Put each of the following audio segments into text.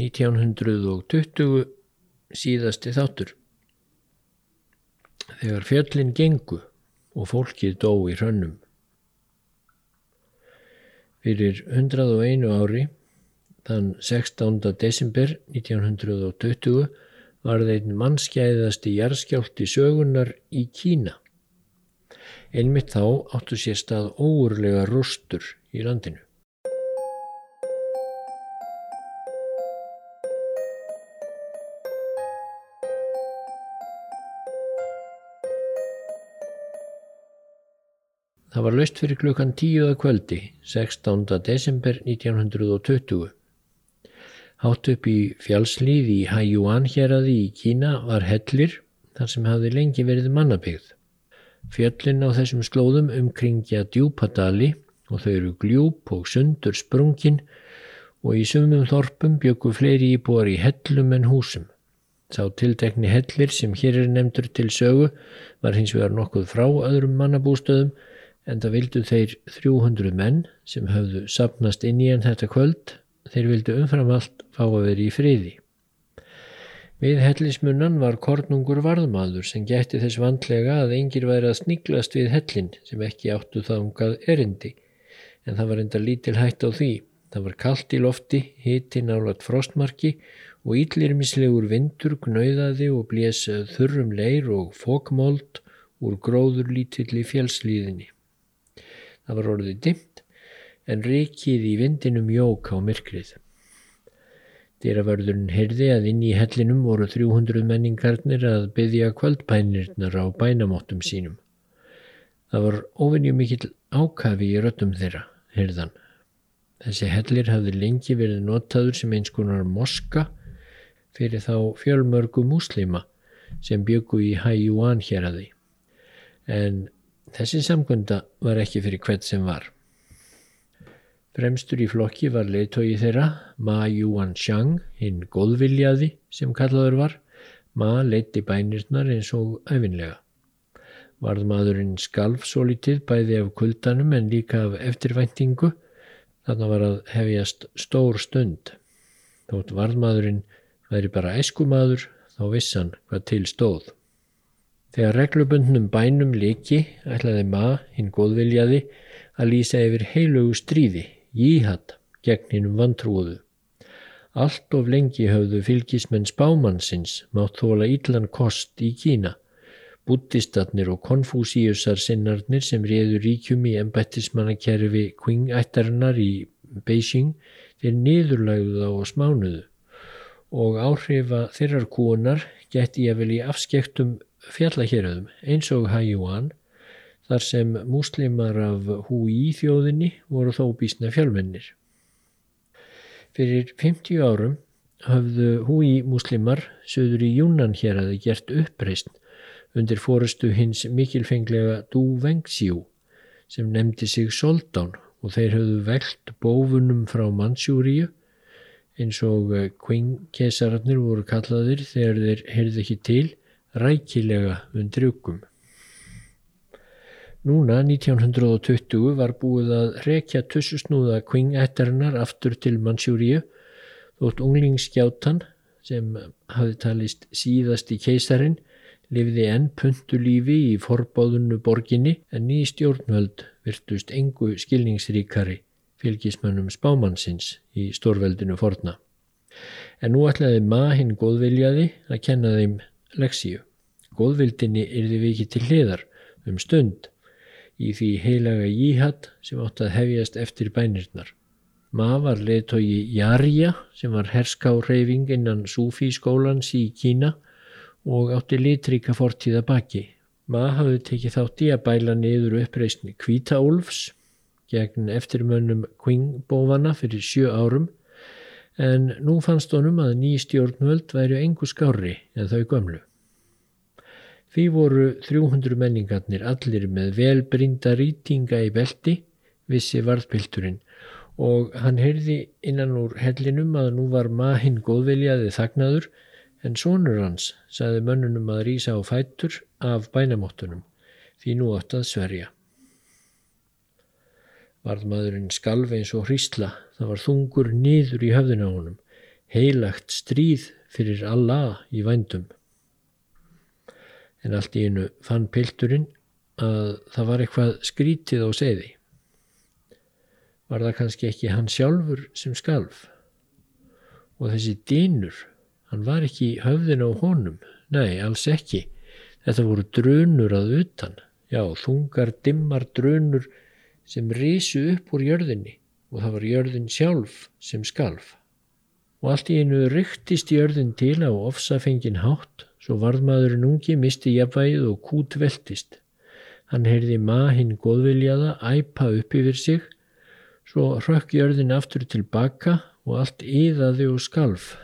1920 síðasti þáttur. Þegar fjöllin gengu og fólkið dó í hrönnum. Fyrir 101 ári, þann 16. desember 1920, var þeim mannskæðasti jarðskjált í sögunar í Kína. Einmitt þá áttu sér stað óurlega rústur í landinu. Það var löst fyrir klukkan tíuða kvöldi, 16. desember 1920. Hátt upp í fjálslíð í Haiyuan héradi í Kína var hellir þar sem hafði lengi verið mannabyggð. Fjöllin á þessum slóðum umkringja djúpadali og þau eru gljúp og sundur sprungin og í sumum þorpum bjöku fleiri íbúar í hellum en húsum. Sá tildekni hellir sem hér er nefndur til sögu var hins vegar nokkuð frá öðrum mannabústöðum en það vildu þeir 300 menn sem höfðu sapnast inn í enn þetta kvöld, þeir vildu umfram allt fá að vera í friði. Við hellismunnan var kornungur varðmaður sem gætti þess vandlega að engir væri að sniglast við hellin sem ekki áttu þangað erindi, en það var enda lítil hætt á því. Það var kallt í lofti, hiti nálat frostmarki og íllirmislegur vindur gnauðaði og blés þurrum leir og fókmóld úr gróður lítill í fjálslíðinni. Það var orðið dimt en rikið í vindinum jók á myrkrið. Dýravörðurinn heyrði að inn í hellinum voru 300 menningarnir að byggja kvöldpænirnar á bænamóttum sínum. Það var ofinju mikill ákafi í röttum þeirra, heyrðan. Þessi hellir hafði lengi verið notaður sem eins konar moska fyrir þá fjölmörgu múslima sem byggu í Haiyuan hér að því. En Þessi samgunda var ekki fyrir hvert sem var. Fremstur í flokki var leiðtói þeirra Ma Yuan Xiang, hinn góðviljaði sem kallaður var. Ma leitti bænirnar eins og öfinlega. Varðmaðurinn skalf svo litið bæði af kuldanum en líka af eftirvæntingu. Þannig var að hefjast stór stund. Þótt varðmaðurinn væri bara eskumadur þá vissan hvað til stóð. Þegar reglubundnum bænum liki ætlaði Ma, hinn góðviljaði, að lýsa yfir heilugu stríði, jíhatt, gegn hinnum vantrúðu. Allt of lengi höfðu fylgismenn spámannsins mátt þóla íllan kost í Kína. Buddhistatnir og konfúsíusar sinnarnir sem réður ríkjum í embættismannakerfi Qing-ættarinnar í Beijing þeir niðurlægðu þá og smánuðu og áhrifa þeirrar kúunar geti ég vel í afskektum fjallahéröðum eins og Haiyuan þar sem múslimar af Hui þjóðinni voru þó bísna fjölmennir. Fyrir 50 árum hafðu Hui múslimar söður í Júnan hér aði gert uppreist undir fórustu hins mikilfenglega Du Wengxiu sem nefndi sig Soldán og þeir hafðu veld bófunum frá Mansjúriu eins og Qing kesararnir voru kallaðir þegar þeir heyrði ekki til rækilega undir ykkum. Núna 1920 var búið að rekja tussusnúða kvingættarinnar aftur til Mansjúriu þótt unglingsskjátan sem hafi talist síðast í keisarin lifði enn puntulífi í forbáðunnu borginni en ný stjórnvöld virtust engu skilningsríkari fylgismönnum spámannsins í stórveldinu forna. En nú ætlaði maður hinn góðviljaði að kenna þeim leksíu. Góðvildinni yrði vikið til hliðar um stund í því heilaga jíhatt sem átt að hefjast eftir bænirnar. Ma var leðtogi Jarja sem var herská reyfing innan Sufi skólans í Kína og átti litríka fortíða baki. Ma hafði tekið þátt í að bæla niður uppreysni Kvítaúlfs gegn eftirmönnum Qing-bófana fyrir sjö árum en nú fannst honum að ný stjórnvöld væri engu skári en þau gömlu. Því voru 300 menningarnir allir með velbrinda rýtinga í belti, vissi varðpilturinn og hann heyrði innan úr hellinum að nú var mahinn góðviljaði þagnaður en sonur hans saði mönnunum að rýsa á fættur af bænamóttunum því nú átt að sverja. Varðmaðurinn skalf eins og hrísla, það var þungur niður í höfðina á honum. heilagt stríð fyrir Allah í vændum. En allt í einu fann pilturinn að það var eitthvað skrítið á segði. Var það kannski ekki hann sjálfur sem skalf? Og þessi dýnur, hann var ekki höfðin á honum, nei, alls ekki. Þetta voru drunur að utan, já, þungar, dimmar drunur sem risu upp úr jörðinni og það var jörðin sjálf sem skalf. Og allt í einu ryktist jörðin til á ofsafengin hátt, svo varðmaðurinn ungi misti jafnvægið og kút veltist. Hann heyrði mahinn góðviljaða æpa upp yfir sig, svo hrökk jörðin aftur tilbaka og allt yðaði og skalf.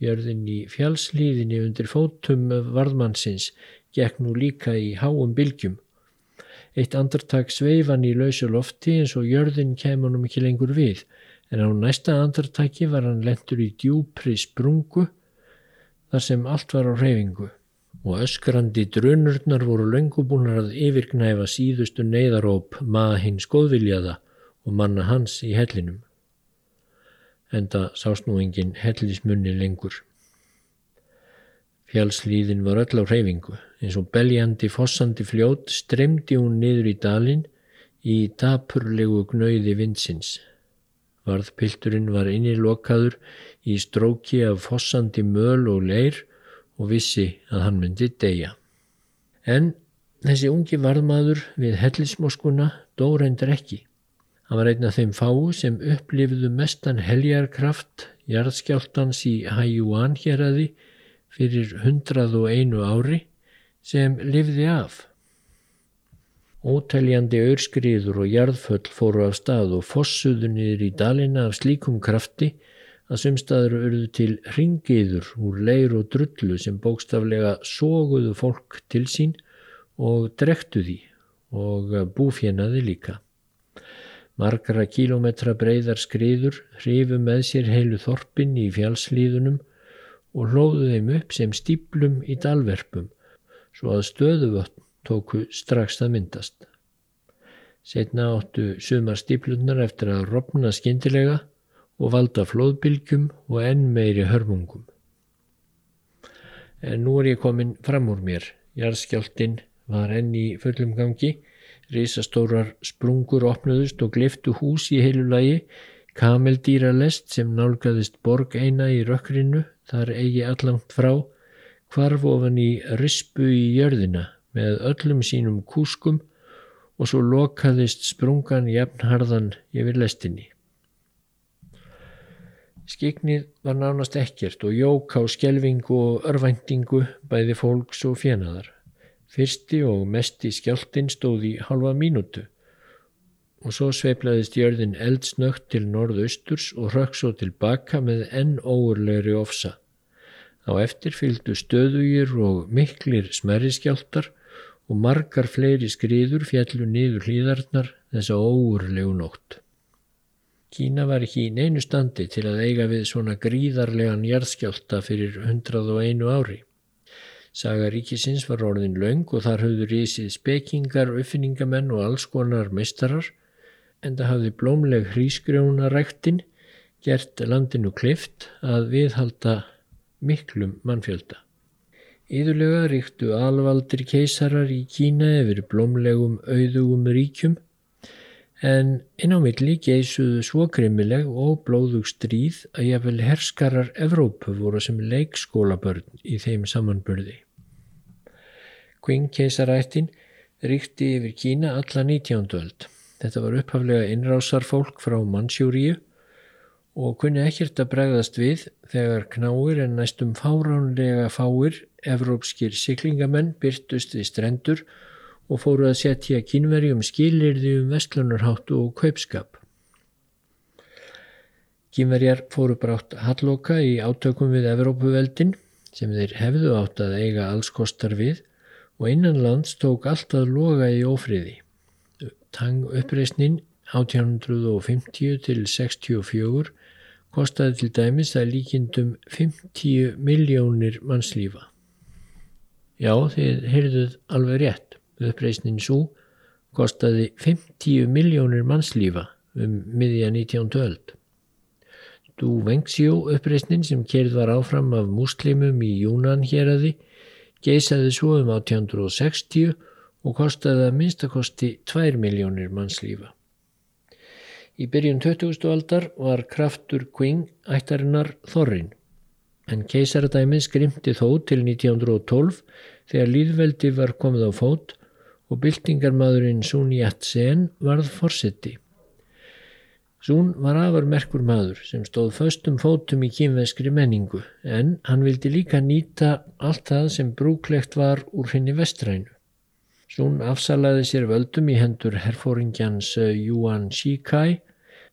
Jörðin í fjálslíðinni undir fótum varðmannsins gekk nú líka í háum bylgjum. Eitt andartak sveifan í lausu lofti eins og jörðin kemur hann ekki lengur við, en á næsta andartaki var hann lentur í djúpri sprungu þar sem allt var á reyfingu og öskrandi drunurnar voru löngubúnar að yfirgnæfa síðustu neyðaróp maða hins góðviljaða og manna hans í hellinum. Enda sást nú engin hellismunni lengur. Fjálslíðin var öll á reyfingu, eins og beljandi fossandi fljót stremdi hún niður í dalin í dapurlegu gnauði vinsins. Varðpilturinn var innilokaður í stróki af fossandi möl og leir og vissi að hann myndi deyja. En þessi ungi varðmaður við hellismoskuna dó reyndar ekki. Hann var einn af þeim fáu sem upplifðu mestan heljarkraft jarðskjáltans í Hæjúan hér aði fyrir hundrað og einu ári sem lifði af. Ótæljandi aurskriður og jarðföll fóru af stað og fossuðu niður í dalina af slíkum krafti að sumstaður urðu til ringiður úr leir og drullu sem bókstaflega sóguðu fólk til sín og drektu því og búfjenaði líka. Margra kílometra breyðar skriður hrifu með sér heilu þorpin í fjálslíðunum og hlóðu þeim upp sem stíplum í dalverpum svo að stöðuvötn tóku strax að myndast. Setna áttu sumar stíplunnar eftir að ropna skindilega og valda flóðbylgjum og enn meiri hörmungum. En nú er ég komin fram úr mér. Jarðskjáltin var enn í fullum gangi, risastórar sprungur opnuðust og gliftu hús í heilu lagi, kameldýralest sem nálgæðist borg eina í rökkrinu, þar eigi allangt frá, hvarf ofan í rispu í jörðina með öllum sínum kúskum og svo lokaðist sprungan jafnharðan yfir lestinni. Skiknið var nánast ekkert og jók á skjelvingu og örvæntingu bæði fólks og fjenaðar. Fyrsti og mesti skjáltin stóð í halva mínútu og svo sveiplaðist jörðin eldsnögt til norðausturs og hrökk svo tilbaka með enn óurlegri ofsa. Á eftir fylgdu stöðugir og miklir smerri skjáltar og margar fleiri skriður fjallu niður hlýðarnar þessa óurlegu nótt. Kína var ekki í neinu standi til að eiga við svona gríðarlegan jarðskjálta fyrir 101 ári. Saga ríkisins var orðin laung og þar höfðu rísið spekingar, uppfinningamenn og alls konar meistarar en það hafði blómleg hrísgrjónaræktin gert landinu klift að viðhalda miklum mannfjölda. Íðulega ríktu alvaldir keisarar í Kína yfir blómlegum auðugum ríkjum en inn á milli geysuðu svo grimmileg og blóðug stríð að jáfnvel herskarar Evrópu voru sem leikskólabörn í þeim samanbörði. Qing keisarættin ríkti yfir Kína alla 19. öld. Þetta var upphaflega innrásar fólk frá Mansjúríu og kunni ekkert að bregðast við þegar knáir en næstum fáránlega fáir evrópskir siklingamenn byrtust við strendur og fóru að setja kynverjum skilirði um vestlunarháttu og kaupskap. Kynverjar fóru brátt halloka í átökum við Evrópuveldin sem þeir hefðu átt að eiga alls kostar við og innanlands tók allt að loga í ofriði. Tang uppreysnin 1850 til 64 kostaði til dæmis að líkindum 50 miljónir mannslífa. Já, þið heyrðuð alveg rétt uppreysnin svo kostaði 50 miljónir mannslífa um miðja 19. öld. Du Wengsjó uppreysnin sem kerð var áfram af muslimum í Júnan hér aði geisaði svo um 1860 og kostaði að minnstakosti 2 miljónir mannslífa. Í byrjun 20. aldar var kraftur Quing ættarinnar Þorrin en keisaradæmið skrimti þó til 1912 þegar líðveldi var komið á fót og byltingarmadurinn Sun Yat-sen varð forsetti. Sun var afar merkur maður sem stóð föstum fótum í kýmveskri menningu en hann vildi líka nýta allt það sem brúklegt var úr henni vestrænu. Sun afsalaði sér völdum í hendur herfóringjans Yuan Shikai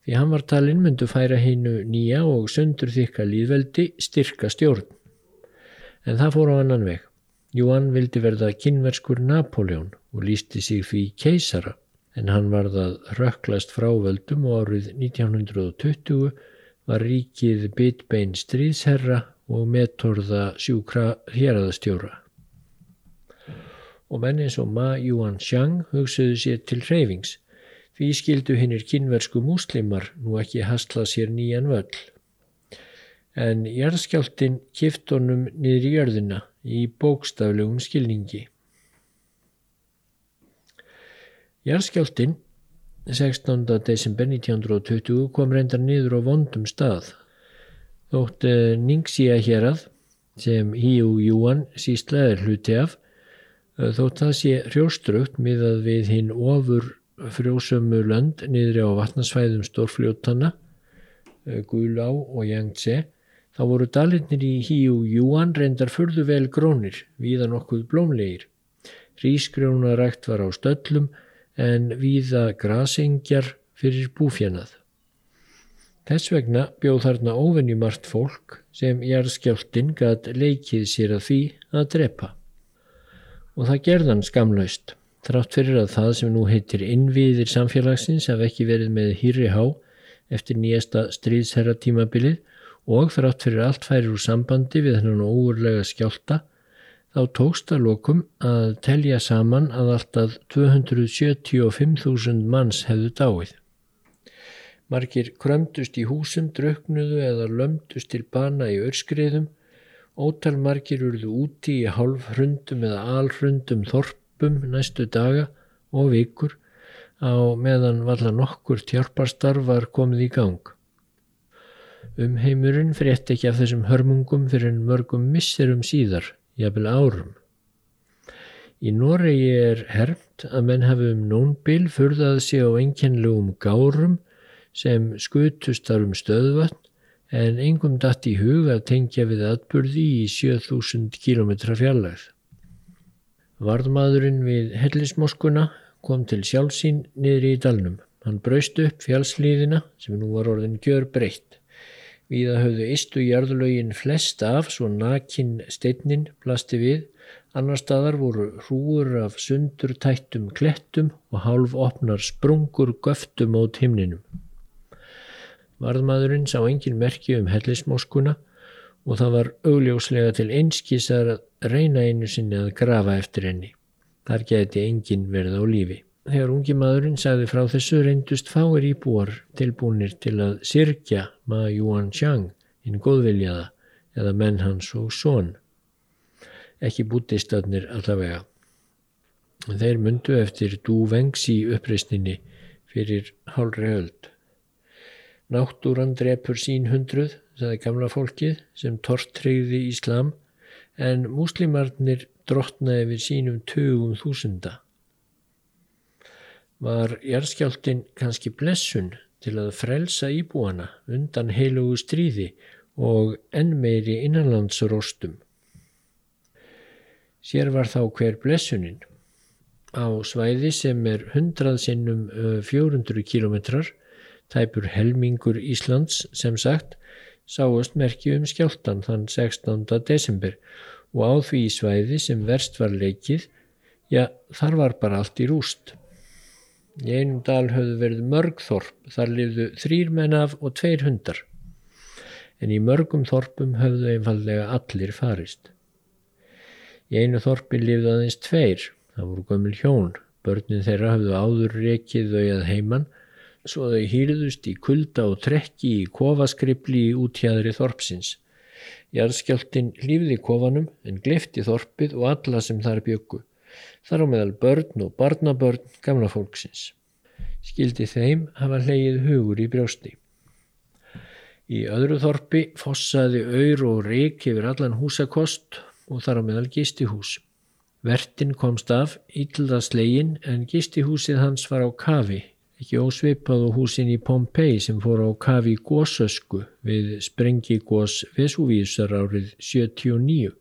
því hann var talinn myndu færa hinnu nýja og sundur þykka líðveldi styrka stjórn. En það fór á annan veg. Júan vildi verða kynverskur Napoleon og lísti sig fyrir keisara en hann varðað rökklast frávöldum og árið 1920 var ríkið bitbein stríðsherra og metorða sjúkra hérraðastjóra. Og menn eins og Ma Yuan Xiang hugsaðu sér til hreyfings Því skildu hinnir kynversku múslimar nú ekki hasla sér nýjan völl. En jarðskjáltin kift honum niður í jörðina í bókstaflegum skilningi. Jarðskjáltin 16. desember 1920 kom reyndar niður á vondum stað. Þótt eh, Ningsía hérað sem Híu Júan sístlaðir hluti af eh, þótt það sé hrjóstrugt miðað við hinn ofur frjósömu lönd niðri á vatnarsvæðum stórfljótana, eh, Gulá og Yangtze, þá voru dalinnir í Híu Júan reyndar fyrðu vel grónir, víða nokkuð blómlegir. Rísgrjónarækt var á stöllum en víða grasengjar fyrir búfjanað. Þess vegna bjóð þarna óvenjumart fólk sem jarðskjáltin gæt leikið sér að því að drepa. Og það gerðan skamlaust. Þrátt fyrir að það sem nú heitir innviðir samfélagsins haf ekki verið með hýrri há eftir nýjasta stríðsherra tímabilið og þrátt fyrir allt færir úr sambandi við hennan óurlega skjálta þá tókst að lokum að telja saman að alltaf 275.000 manns hefðu dáið. Margir krömdust í húsum, drauknuðu eða lömdust til bana í örskriðum, ótal margir urðu úti í hálf hrundum eða alhrundum þorp kappum næstu daga og vikur á meðan valla nokkur tjárparstarf var komið í gang. Umheimurinn frétt ekki af þessum hörmungum fyrir en mörgum misserum síðar, jafnvel árum. Í Noregi er hermt að menn hafi um nónbil furðað sig á einkennlegum gárum sem skutust þar um stöðvatn en engum datt í hug að tengja við atbyrði í 7000 km fjarlægð. Varðmaðurinn við hellismoskuna kom til sjálfsín niður í dalnum. Hann braust upp fjálslíðina sem nú var orðin gjör breytt. Víða höfðu istu jarðlögin flest af svo nakin steinnin plasti við. Annar staðar voru hrúur af sundur tættum klettum og hálf opnar sprungur göftum át himninum. Varðmaðurinn sá engin merki um hellismoskuna og það var augljóslega til einskís að reyna einu sinni að grafa eftir henni. Þar geti engin verið á lífi. Þegar ungi maðurinn sagði frá þessu reyndust fáir íbúar tilbúinir til að sirkja Ma Yuan Xiang inn góðviljaða eða menn hans og són. Ekki bútistarnir allavega. Þeir myndu eftir Du Wengsi uppreysninni fyrir hálfri höld. Náttúran drepur sín hundruð, sagði gamla fólkið sem tortreyði Íslam en múslimarnir drottnaði við sínum tögum þúsunda. Var jarðskjáltin kannski blessun til að frelsa íbúana undan heilugu stríði og enn meiri innanlandsróstum. Sér var þá hver blessunin. Á svæði sem er 100 sinnum 400 kilometrar, tæpur helmingur Íslands sem sagt, sáast merki um skjáltan þann 16. desember og á því svæði sem verst var leikið, já þar var bara allt í rúst. Í einum dal höfðu verið mörg þorp, þar lifðu þrýr menn af og tveir hundar, en í mörgum þorpum höfðu einfallega allir farist. Í einu þorpi lifðu aðeins tveir, það voru gömul hjón, börnin þeirra höfðu áður rekið þau að heiman, svo þau hýrðust í kulda og trekki í kofaskripli í útjæðri þorpsins. Jarðskjáltin hlýfði kofanum en glifti þorpið og alla sem þar byggu. Þar á meðal börn og barnabörn gamla fólksins. Skildi þeim hafa hleyið hugur í brjósti. Í öðru þorpi fossaði auður og reik yfir allan húsakost og þar á meðal gistihús. Vertin komst af íllða slegin en gistihúsið hans var á kafi ekki ósveipað á húsin í Pompei sem fór á kafi gósösku við sprengigós Vesuvísar árið 79.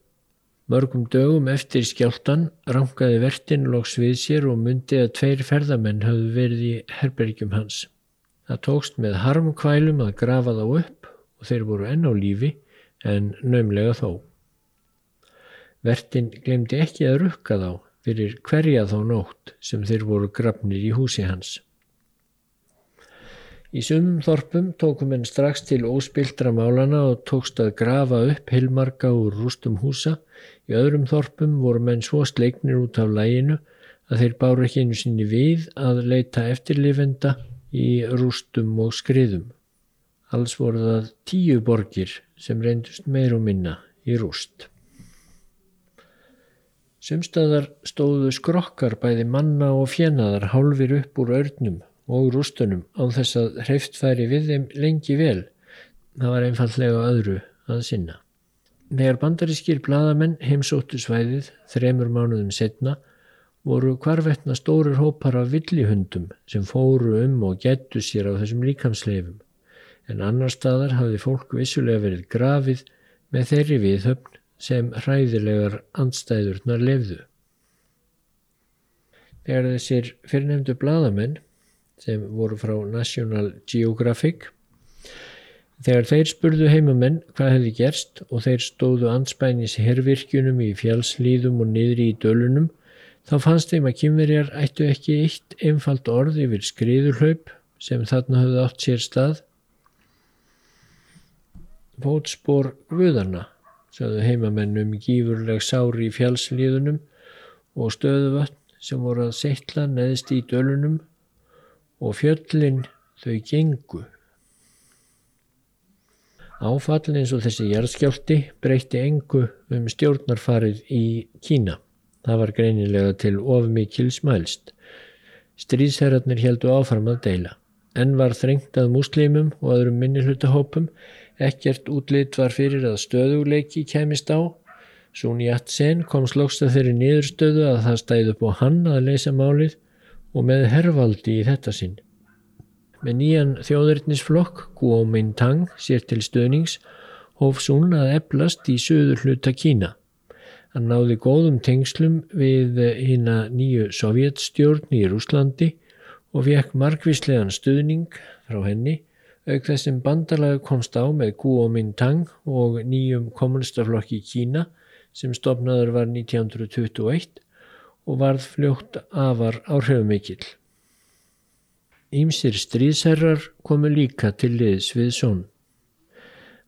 Mörgum dögum eftir skjáltan rangaði vertin loks við sér og myndi að tveir ferðamenn hafðu verið í herbergjum hans. Það tókst með harmkvælum að grafa þá upp og þeir voru enn á lífi en naumlega þó. Vertin glemdi ekki að rukka þá fyrir hverja þá nótt sem þeir voru grafnir í húsi hans. Í sumum þorpum tókum henn strax til óspildra málana og tókst að grafa upp hilmarga úr rústum húsa. Í öðrum þorpum voru menn svo sleiknir út af læginu að þeir báru ekki einu sinni við að leita eftirlifenda í rústum og skriðum. Alls voru það tíu borgir sem reyndust meir og minna í rúst. Sumstaðar stóðu skrokkar bæði manna og fjenaðar hálfir upp úr örnum og rústunum án þess að hreift færi við þeim lengi vel. Það var einfallega öðru að sinna. Þegar bandarískir bladamenn heimsóttu svæðið þremur mánuðum setna voru hvarvetna stórir hópar af villihundum sem fóru um og gettu sér á þessum líkamsleifum en annar staðar hafði fólk vissulega verið grafið með þeirri viðhöfn sem hræðilegar andstæðurnar lefðu. Þegar þessir fyrrnemdu bladamenn sem voru frá National Geographic. Þegar þeir spurðu heimamenn hvað hefði gerst og þeir stóðu anspænis herrvirkjunum í fjálslýðum og niðri í dölunum, þá fannst þeim að kymverjar ættu ekki eitt einfalt orð yfir skriðurhlaup sem þarna höfðu átt sér stað. Fótspor Guðarna, sagðu heimamenn um gífurleg sári í fjálslýðunum og stöðuvatn sem voru að setla neðst í dölunum og fjöllin þau gengu. Áfall eins og þessi jarðskjálti breytti engu um stjórnarfarið í Kína. Það var greinilega til ofmikil smælst. Stríðsherratnir heldu áfram að deila. Enn var þrengt að muslimum og öðrum minnihlutahópum. Ekkert útlitt var fyrir að stöðuleiki kemist á. Sun Yat-sen kom slóksta þeirri niðurstöðu að það stæði upp á hann að leysa málið og með hervaldi í þetta sinn. Með nýjan þjóðurnisflokk, Kuomintang, sér til stöðnings, hóf Sun að eblast í söður hluta Kína. Hann náði góðum tengslum við hýna nýju sovjetstjórn í Rúslandi og vekk markvíslegan stöðning frá henni, auk þessum bandalagi komst á með Kuomintang og nýjum kommunistaflokki Kína sem stopnaður var 1921 og varð fljótt afar áhrifamikill. Ímsir stríðsherrar komu líka til liðs við són.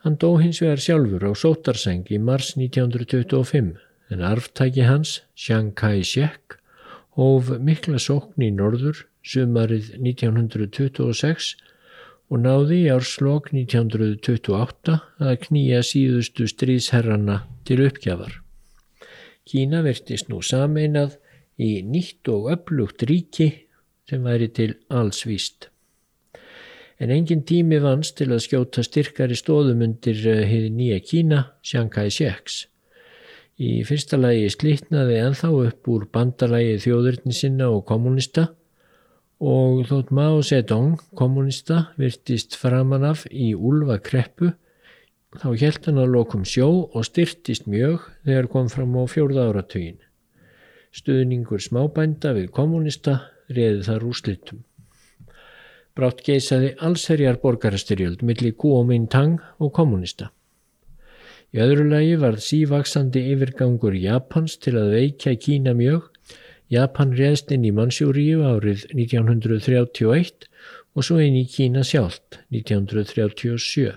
Hann dó hins vegar sjálfur á sótarseng í mars 1925 en arftæki hans, Chiang Kai-shek, hóf mikla sókn í norður sumarið 1926 og náði í árslokk 1928 að knýja síðustu stríðsherrana til uppgjafar. Kína vertist nú sameinað í nýtt og upplugt ríki sem væri til alls víst. En engin tími vans til að skjóta styrkari stóðum undir eh, nýja Kína, Shanghai Sheiks. Í fyrsta lagi slítnaði enþá upp úr bandalagi þjóðurni sinna og kommunista og þótt Mao Zedong, kommunista, virtist framanaf í úlva kreppu þá helt hann að lokum sjó og styrtist mjög þegar kom fram á fjórða áratugin. Stuðningur smábænda við kommunista reði þar úr slittum. Brátt geisaði allsherjar borgarastyrjöld millir Kuomintang og kommunista. Í öðru lagi varð sívaksandi yfirgangur Japans til að veikja Kína mjög. Japan reðst inn í Mansjúríu árið 1931 og svo inn í Kína sjálft 1937.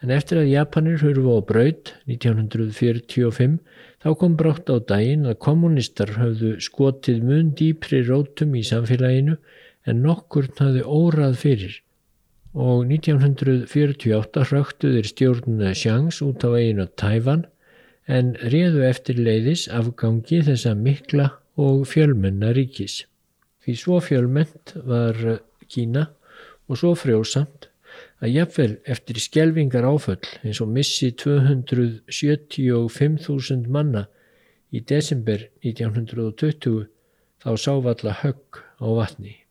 En eftir að Japanir hurfu á braud 1945 Þá kom brátt á daginn að kommunistar höfðu skotið mun dýpri rótum í samfélaginu en nokkurn hafði órað fyrir og 1948 hröktuðir stjórn Sjangs út á eiginu Tæfan en réðu eftir leiðis afgangi þessa mikla og fjölmenna ríkis. Því svo fjölmennt var Kína og svo frjósamt að jafnvel eftir skjelvingar áföll eins og missi 275.000 manna í desember 1920 þá sávalla högg á vatni.